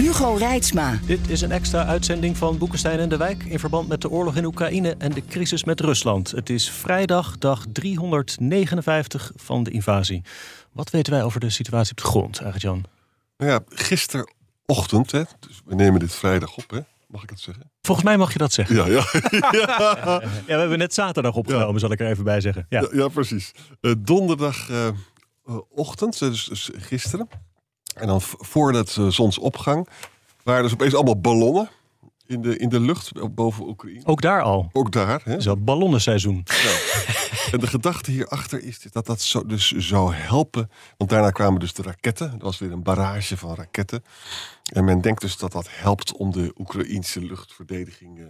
Hugo Reitsma. Dit is een extra uitzending van Boekenstein en de Wijk... in verband met de oorlog in Oekraïne en de crisis met Rusland. Het is vrijdag, dag 359 van de invasie. Wat weten wij over de situatie op de grond, eigenlijk Jan? Nou ja, gisterochtend, hè, dus we nemen dit vrijdag op, hè, mag ik dat zeggen? Volgens mij mag je dat zeggen. Ja, ja. ja. we hebben net zaterdag opgenomen, Ja. zal ik er even bij zeggen. Ja. ja, ja, precies. Eh, Donderdagochtend, dus, dus gisteren. En dan voordat de zonsopgang waren dus opeens allemaal ballonnen in de, in de lucht boven Oekraïne. Ook daar al. Ook daar. Hè? Al ballonnenseizoen. Ja. En de gedachte hierachter is dat dat zo, dus zou helpen. Want daarna kwamen dus de raketten. Er was weer een barrage van raketten. En men denkt dus dat dat helpt om de Oekraïnse luchtverdediging eh,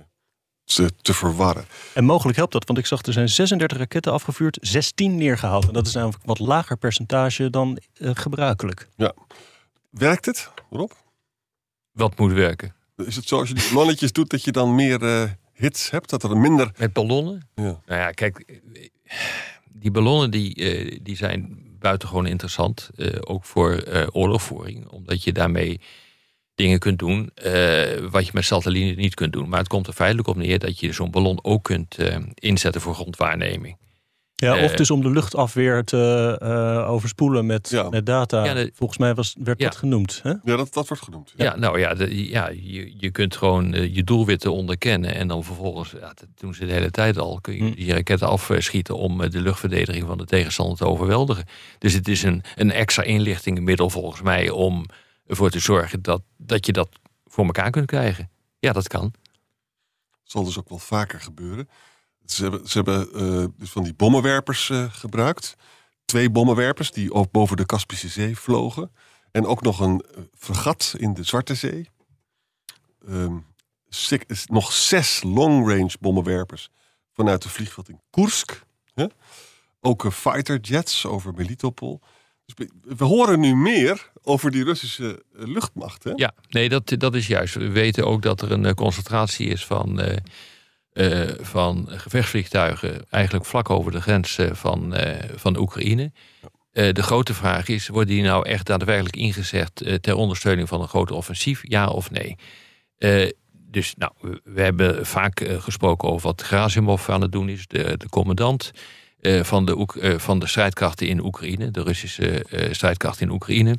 te, te verwarren. En mogelijk helpt dat, want ik zag er zijn 36 raketten afgevuurd, 16 neergehaald. En dat is namelijk een wat lager percentage dan eh, gebruikelijk. Ja. Werkt het, Rob? Wat moet werken? Is het zo als je die ballonnetjes doet dat je dan meer eh, hits hebt? Dat er minder... Met ballonnen? Ja. Nou ja, kijk, die ballonnen die, eh, die zijn buitengewoon interessant. eh, ook voor oorlogvoering. Omdat je daarmee dingen kunt doen wat je met satellieten niet kunt doen. Maar het komt er feitelijk op neer dat je zo'n ballon ook kunt inzetten voor grondwaarneming. Ja, of Eh, dus om de luchtafweer te eh, overspoelen met, Ja. met data. Ja, de- Volgens mij was, werd Ja. dat genoemd. Hè? Ja, dat, dat wordt genoemd. Ja, nou ja, de- ja je, je kunt gewoon eh, je doelwitten onderkennen. En dan vervolgens, ja, dat doen ze de hele tijd al, kun je Hm. die raketten afschieten om de luchtverdediging van de tegenstander te overweldigen. Dus het is een, een extra inlichtingenmiddel volgens mij om ervoor te zorgen dat, dat je dat voor elkaar kunt krijgen. Ja, dat kan. zal dus ook wel vaker gebeuren. Ze hebben, eh, dus van die bommenwerpers eh, gebruikt. Twee bommenwerpers die ook boven de Kaspische Zee vlogen. En ook nog een eh, fregat in de Zwarte Zee. Ehm, nog zes long-range bommenwerpers vanuit het vliegveld in Koersk. Ook fighter jets over Melitopol. Dus we, horen nu meer over die Russische luchtmacht. Hè? Ja, nee, dat, dat is juist. We weten ook dat er een concentratie is van, eh, van gevechtsvliegtuigen, eigenlijk vlak over de grens eh, van, eh, van Oekraïne. De grote vraag is, worden die nou echt daadwerkelijk ingezet ter ondersteuning van een groot offensief, ja of nee? Dus nou, we, hebben vaak gesproken over wat Gerasimov aan het doen is, de, commandant van, de van de strijdkrachten in Oekraïne, de Russische strijdkrachten in Oekraïne.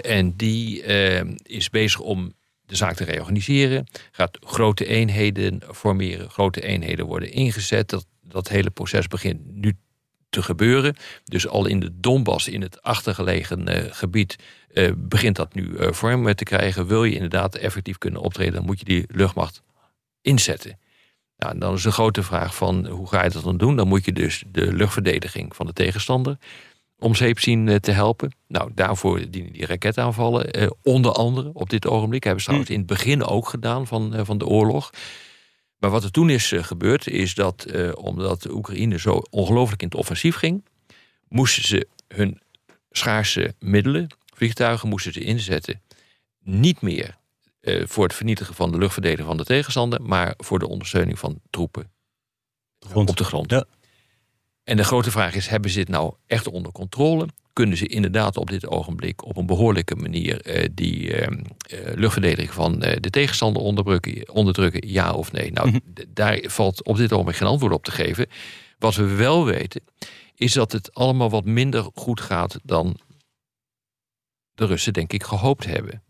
En die is bezig om de zaak te reorganiseren. Gaat grote eenheden formeren. Grote eenheden worden ingezet. Dat, dat hele proces begint nu te gebeuren. Dus al in de Donbass, in het achtergelegen eh, gebied, eh, begint dat nu eh, vorm te krijgen. Wil je inderdaad effectief kunnen optreden, dan moet je die luchtmacht inzetten. Nou, dan is de grote vraag van hoe ga je dat dan doen? Dan moet je dus de luchtverdediging van de tegenstander om zeep zien eh, te helpen. Nou, daarvoor dienen die raketaanvallen. eh, onder andere op dit ogenblik. Hebben ze trouwens in het begin ook gedaan van, eh, van de oorlog. Maar wat er toen is gebeurd, is dat omdat Oekraïne zo ongelooflijk in het offensief ging, moesten ze hun schaarse middelen, vliegtuigen, moesten ze inzetten. Niet meer voor het vernietigen van de luchtverdediging van de tegenstander, maar voor de ondersteuning van troepen op de grond. Ja. En de grote vraag is, hebben ze dit nou echt onder controle? Kunnen ze inderdaad op dit ogenblik op een behoorlijke manier eh, die eh, luchtverdediging van eh, de tegenstander onderdrukken, onderdrukken, ja of nee? Nou, Mhm. daar valt op dit ogenblik geen antwoord op te geven. Wat we wel weten, is dat het allemaal wat minder goed gaat dan de Russen, denk ik, gehoopt hebben.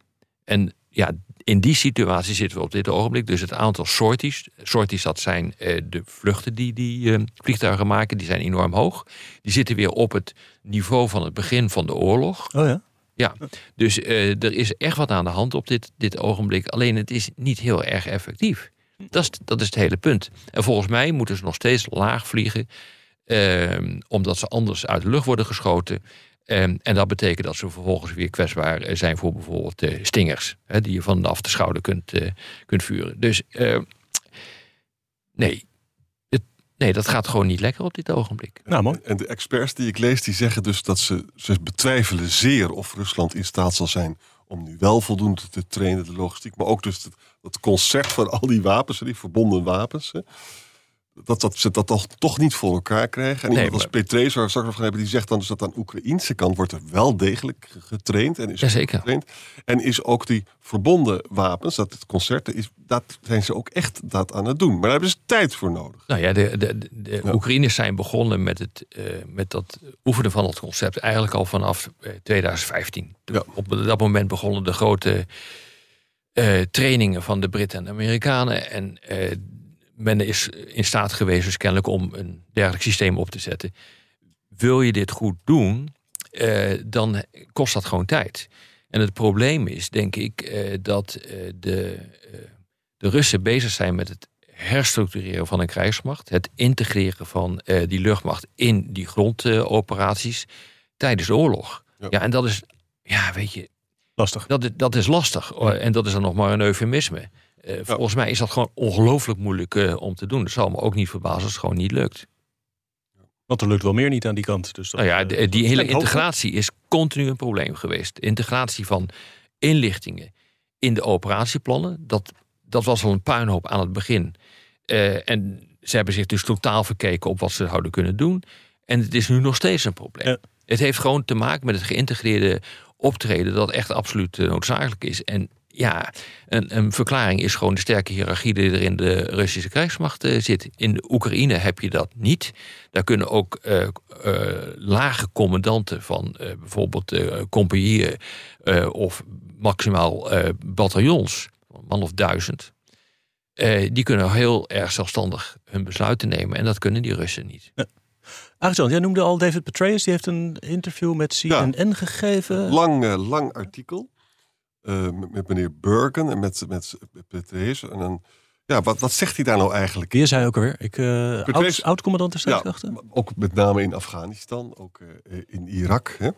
En ja, in die situatie zitten we op dit ogenblik. Dus het aantal sorties, sorties dat zijn eh, de vluchten die die eh, vliegtuigen maken, die zijn enorm hoog. Die zitten weer op het niveau van het begin van de oorlog. Oh ja? Ja, dus eh, er is echt wat aan de hand op dit, dit ogenblik. Alleen het is niet heel erg effectief. Dat is, dat is het hele punt. En volgens mij moeten ze nog steeds laag vliegen. eh, omdat ze anders uit de lucht worden geschoten. Ehm, en dat betekent dat ze vervolgens weer kwetsbaar eh, zijn voor bijvoorbeeld uh, stingers, hè, die je vanaf de schouder kunt, uh, kunt vuren. Dus uh, nee. Het, nee, dat gaat gewoon niet lekker op dit ogenblik. Nou, mooi. En de experts die ik lees, die zeggen dus dat ze, ze betwijfelen zeer of Rusland in staat zal zijn om nu wel voldoende te trainen, de logistiek, maar ook dus het, het concert van al die wapens, die verbonden wapens. Hè dat, dat ze dat toch, toch niet voor elkaar krijgen. En iemand als Petres, waar we straks van hebben, die zegt dan dus dat aan de Oekraïnse kant wordt er wel degelijk getraind. En is Jazeker. getraind. En is ook die verbonden wapens, dat het concert, is, dat zijn ze ook echt dat aan het doen. Maar daar hebben ze tijd voor nodig. Nou ja, de, de, de Oekraïners zijn begonnen met, het, uh, met dat oefenen van het concept eigenlijk al vanaf 2015. Ja. Op dat moment begonnen de grote uh, trainingen van de Britten en de Amerikanen. En uh, men is in staat geweest, dus kennelijk, om een dergelijk systeem op te zetten. Wil je dit goed doen, eh, dan kost dat gewoon tijd. En het probleem is, denk ik, eh, dat eh, de, de Russen bezig zijn met het herstructureren van een krijgsmacht, het integreren van die luchtmacht in die grondoperaties tijdens de oorlog. Ja. ja, en dat is, ja, weet je. Lastig. Dat, dat is lastig. En dat is dan nog maar een eufemisme. Uh, volgens mij is dat gewoon ongelooflijk moeilijk uh, om te doen. Dat zal me ook niet verbazen als het gewoon niet lukt. Want er lukt wel meer niet aan die kant. Dus dat, nou ja, de, die hele integratie is continu een probleem geweest. De integratie van inlichtingen in de operatieplannen, dat, dat was al een puinhoop aan het begin. Uh, en ze hebben zich dus totaal verkeken op wat ze zouden kunnen doen. En het is nu nog steeds een probleem. Ja. Het heeft gewoon te maken met het geïntegreerde optreden dat echt absoluut noodzakelijk is. En ja, een, een, verklaring is gewoon de sterke hiërarchie die er in de Russische krijgsmacht uh, zit. In de Oekraïne heb je dat niet. Daar kunnen ook uh, uh, lage commandanten van bijvoorbeeld compagnieën of maximaal bataljons, een man of duizend, die kunnen heel erg zelfstandig hun besluiten nemen. En dat kunnen die Russen niet. Ja. Arjan, jij noemde al David Petraeus. Die heeft een interview met CNN ja. gegeven. Lang, lang artikel. Uh, met, meneer Burken en met, met Petraeus. En dan, ja, wat, wat zegt hij daar nou eigenlijk? Wie zei ook alweer? Ik, uh, oud, oud-commandant der strijdkrachten? Ja, ook met name in Afghanistan, ook uh, in Irak. Hè?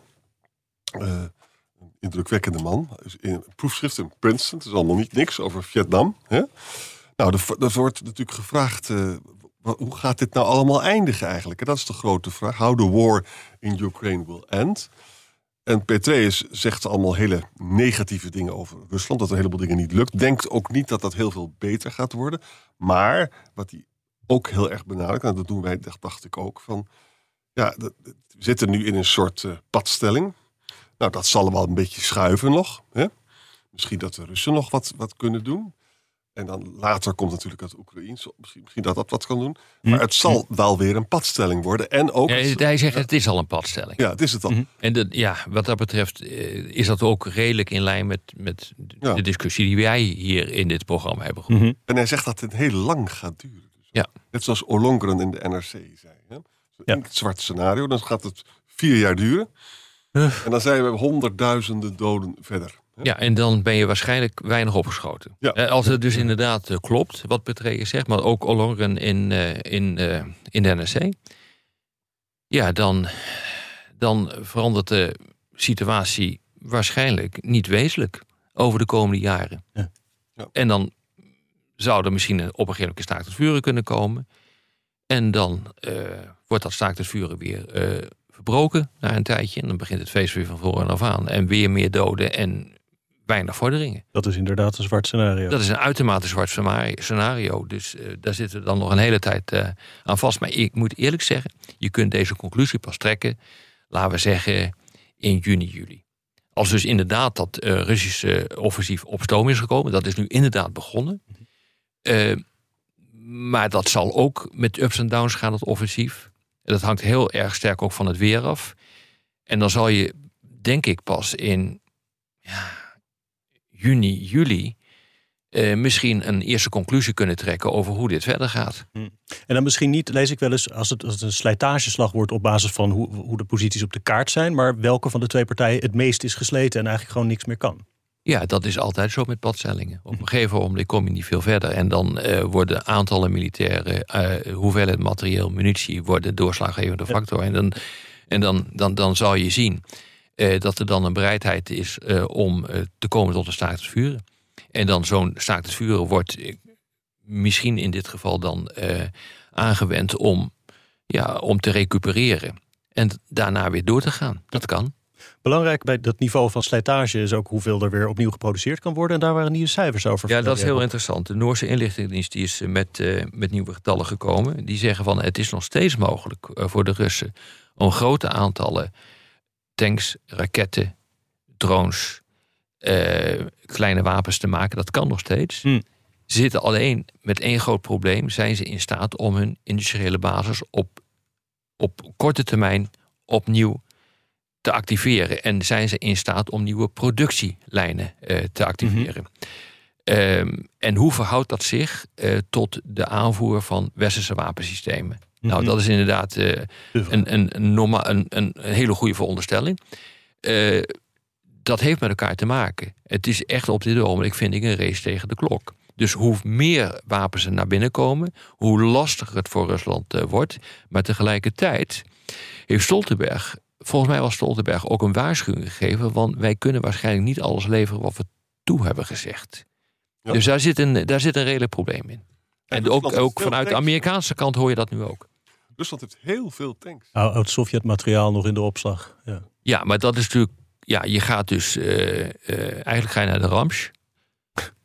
een indrukwekkende man. In een proefschrift in Princeton, het is allemaal niet niks over Vietnam. Hè? Nou, er, wordt natuurlijk gevraagd, hoe gaat dit nou allemaal eindigen eigenlijk? En dat is de grote vraag. How the war in Ukraine will end. En Petraeus zegt allemaal hele negatieve dingen over Rusland. Dat er een heleboel dingen niet lukt. Denkt ook niet dat dat heel veel beter gaat worden. Maar wat hij ook heel erg benadrukt, en dat doen wij, dacht ik ook, van ja, we zitten nu in een soort uh, padstelling. Nou, dat zal wel een beetje schuiven nog. Hè? Misschien dat de Russen nog wat, wat kunnen doen. En dan later komt natuurlijk het Oekraïens. Misschien, misschien dat dat wat kan doen. Maar hm. het zal wel weer een padstelling worden. En ook, ja, hij zegt het is al een padstelling. Ja, het is het al. Mhm. En ja, wat dat betreft eh, is dat ook redelijk in lijn met, met de discussie die wij hier in dit programma hebben gehoord. Mhm. En hij zegt dat het heel lang gaat duren. Dus ja. Net zoals Olongren in de NRC zei. Hè? Ja. zwart scenario, dan gaat het vier jaar duren. En dan zijn we honderdduizenden doden verder. Ja, en dan ben je waarschijnlijk weinig opgeschoten. Ja. Eh, als het dus inderdaad eh, klopt, wat Petraeus zegt, maar ook Ollongren in, uh, in, in de NRC. Ja, dan, dan verandert de situatie waarschijnlijk niet wezenlijk over de komende jaren. Ja. Ja. En dan zou er misschien op een gegeven moment een staakt het vuren kunnen komen. En dan wordt dat staakt het vuren weer verbroken na een tijdje. En dan begint het feest weer van voren af aan. En weer meer doden en weinig vorderingen. Dat is inderdaad een zwart scenario. Dat is een uitermate zwart scenario. Dus uh, daar zitten we dan nog een hele tijd uh, aan vast. Maar ik moet eerlijk zeggen, je kunt deze conclusie pas trekken, laten we zeggen, in juni, juli. Als dus inderdaad dat uh, Russische offensief op stoom is gekomen, dat is nu inderdaad begonnen. maar dat zal ook met ups en downs gaan, het offensief. Dat hangt heel erg sterk ook van het weer af. En dan zal je, denk ik, pas in ja, juni, juli. Uh, misschien een eerste conclusie kunnen trekken over hoe dit verder gaat. Hm. En dan misschien niet, lees ik wel eens, als het, als het een slijtageslag wordt op basis van hoe, hoe de posities op de kaart zijn, maar welke van de twee partijen het meest is gesleten en eigenlijk gewoon niks meer kan. Ja, dat is altijd zo met padstellingen. Op een gegeven moment kom je niet veel verder. En dan uh, worden aantallen militairen, uh, hoeveelheid materieel, munitie, worden doorslaggevende factor. En dan En dan, dan, dan zal je zien eh, dat er dan een bereidheid is eh, om eh, te komen tot een staakt het vuren. En dan zo'n staakt het vuren wordt eh, misschien in dit geval dan eh, aangewend om, ja, om te recupereren. En daarna weer door te gaan. Dat kan. Belangrijk bij dat niveau van slijtage is ook hoeveel er weer opnieuw geproduceerd kan worden. En daar waren nieuwe cijfers over. Ja, dat is heel interessant. De Noorse inlichtingendienst die is eh, met, eh, met nieuwe getallen gekomen. Die zeggen van het is nog steeds mogelijk eh, voor de Russen om grote aantallen tanks, raketten, drones, eh, kleine wapens te maken. Dat kan nog steeds. Hmm. Ze zitten alleen met één groot probleem. Zijn ze in staat om hun industriële basis op, op korte termijn opnieuw te activeren? En zijn ze in staat om nieuwe productielijnen eh, te activeren? Ehm, en hoe verhoudt dat zich eh, tot de aanvoer van westerse wapensystemen? Nou, Mhm. dat is inderdaad eh, een, een, een, een, hele goede veronderstelling. Eh, dat heeft met elkaar te maken. Het is echt op dit ogenblik, vind ik, een race tegen de klok. Dus hoe meer wapens er naar binnen komen, hoe lastiger het voor Rusland eh, wordt. Maar tegelijkertijd heeft Stoltenberg, volgens mij was Stoltenberg ook een waarschuwing gegeven, want wij kunnen waarschijnlijk niet alles leveren wat we toe hebben gezegd. Ja. Dus daar zit, een, daar zit een redelijk probleem in. En Rusland ook, ook vanuit de. Amerikaanse kant hoor je dat nu ook. Rusland heeft heel veel tanks. Ou- Oud-Sovjet materiaal nog in de opslag. Ja. Ja, maar dat is natuurlijk. Ja, je gaat dus. eh, eh, eigenlijk ga je naar de Rams.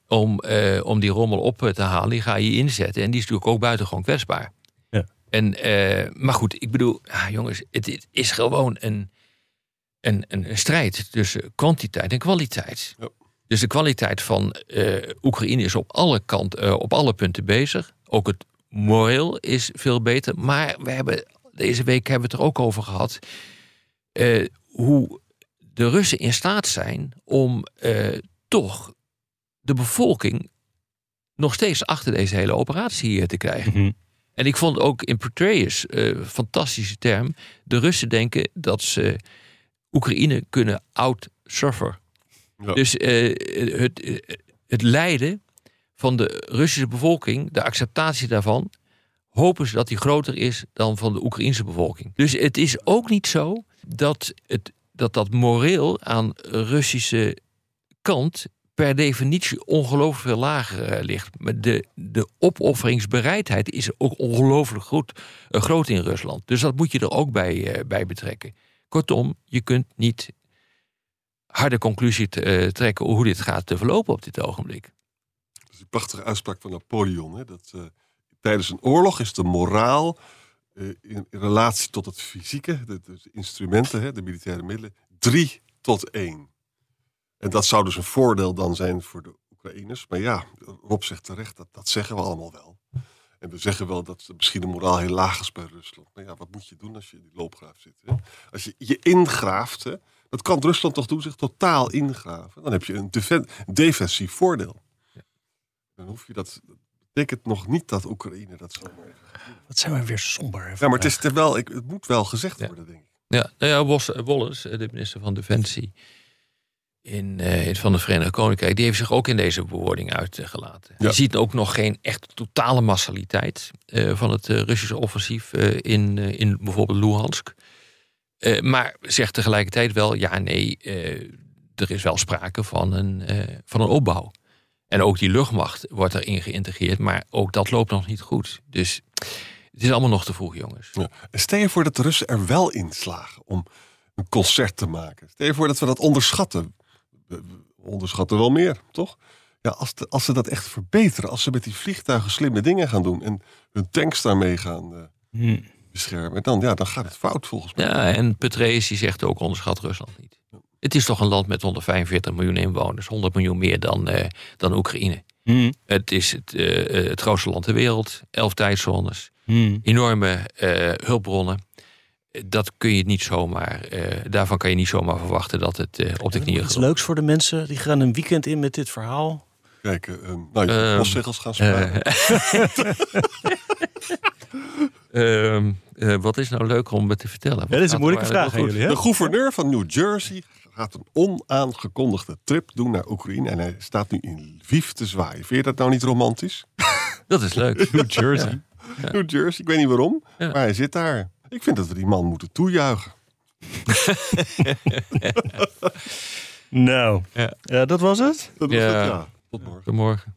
Om, eh, om die rommel op te halen. Die ga je inzetten. En die is natuurlijk ook buitengewoon kwetsbaar. Ja. En, eh, maar goed, ik bedoel, ah, jongens, het, het is gewoon een, een, een, strijd tussen kwantiteit en kwaliteit. Ja. Dus de kwaliteit van eh, Oekraïne is op alle, kant, eh, op alle punten bezig. Ook het moreel is veel beter. Maar we hebben, deze week hebben we het er ook over gehad. eh, hoe de Russen in staat zijn om eh, toch de bevolking nog steeds achter deze hele operatie eh, te krijgen. Mhm. En ik vond ook in Petraeus, eh fantastische term, de Russen denken dat ze Oekraïne kunnen out-suffer. Ja. Dus eh, het, het lijden van de Russische bevolking, de acceptatie daarvan, hopen ze dat die groter is dan van de Oekraïnse bevolking. Dus het is ook niet zo dat het, dat, dat moreel aan Russische kant per definitie ongelooflijk veel lager eh, ligt. De, de opofferingsbereidheid is ook ongelooflijk eh, groot in Rusland. Dus dat moet je er ook bij, eh, bij betrekken. Kortom, je kunt niet harde conclusie trekken hoe dit gaat te verlopen op dit ogenblik. Prachtige uitspraak van Napoleon. Hè, dat, eh, tijdens een oorlog is de moraal eh, in, relatie tot het fysieke, de, instrumenten, hè, de militaire middelen, drie tot één. En dat zou dus een voordeel dan zijn voor de Oekraïners. Maar ja, Rob zegt terecht, dat, dat zeggen we allemaal wel. En we zeggen wel dat misschien de moraal heel laag is bij Rusland. Maar ja, wat moet je doen als je in die loopgraaf zit? Hè? Als je je ingraaft, hè, dat kan Rusland toch doen, zich totaal ingraven. Dan heb je een defen- defensief voordeel. Dan hoef je dat. dat betekent nog niet dat Oekraïne dat even. Wat zijn we weer somber. Ja, maar het, is er wel, ik, het moet wel gezegd Ja. worden, denk ik. Ja, nou ja, Wallace, eh, de minister van Defensie in, eh, van het Verenigd Koninkrijk, die heeft zich ook in deze bewoording uitgelaten. Ja. Je ziet ook nog geen echt totale massaliteit eh, van het eh, Russische offensief eh, in, eh, in bijvoorbeeld Luhansk. Eh, maar zegt tegelijkertijd wel, ja, nee, eh, er is wel sprake van een, eh, van een opbouw. En ook die luchtmacht wordt erin geïntegreerd, maar ook dat loopt nog niet goed. Dus het is allemaal nog te vroeg, jongens. Ja. En stel je voor dat de Russen er wel in slagen om een concert te maken. Stel je voor dat we dat onderschatten. We onderschatten wel meer, toch? Ja, als, de- als ze dat echt verbeteren, als ze met die vliegtuigen slimme dingen gaan doen en hun tanks daarmee gaan eh, Hm. beschermen, dan, ja, dan gaat het fout volgens mij. Ja, en Petraeus die zegt ook onderschat Rusland niet. Het is toch een land met 145 miljoen inwoners, 100 miljoen meer dan, eh, dan Oekraïne. Hm. Het is het, eh, eh, het grootste land ter wereld, elf tijdzones, Hm. enorme eh, hulpbronnen. Dat kun je niet zomaar, eh, daarvan kan je niet zomaar verwachten dat het eh, op de knieën Iets gaat. leuks voor de mensen. Die gaan een weekend in met dit verhaal. Kijk, nou, je Ehm, postzegels gaan sparen. Ehm, eh, wat is nou leuk om me te vertellen? Ja, dit is een moeilijke vraag aan jullie. De gouverneur van New Jersey gaat een onaangekondigde trip doen naar Oekraïne. En hij staat nu in Lviv te zwaaien. Vind je dat nou niet romantisch? Dat is leuk. New Jersey. New Jersey, ik weet niet waarom. Ja. Maar hij zit daar. Ik vind dat we die man moeten toejuichen. Nou, Ja. ja, dat was het. Dat was Ja. het, ja. Tot morgen. Tot morgen.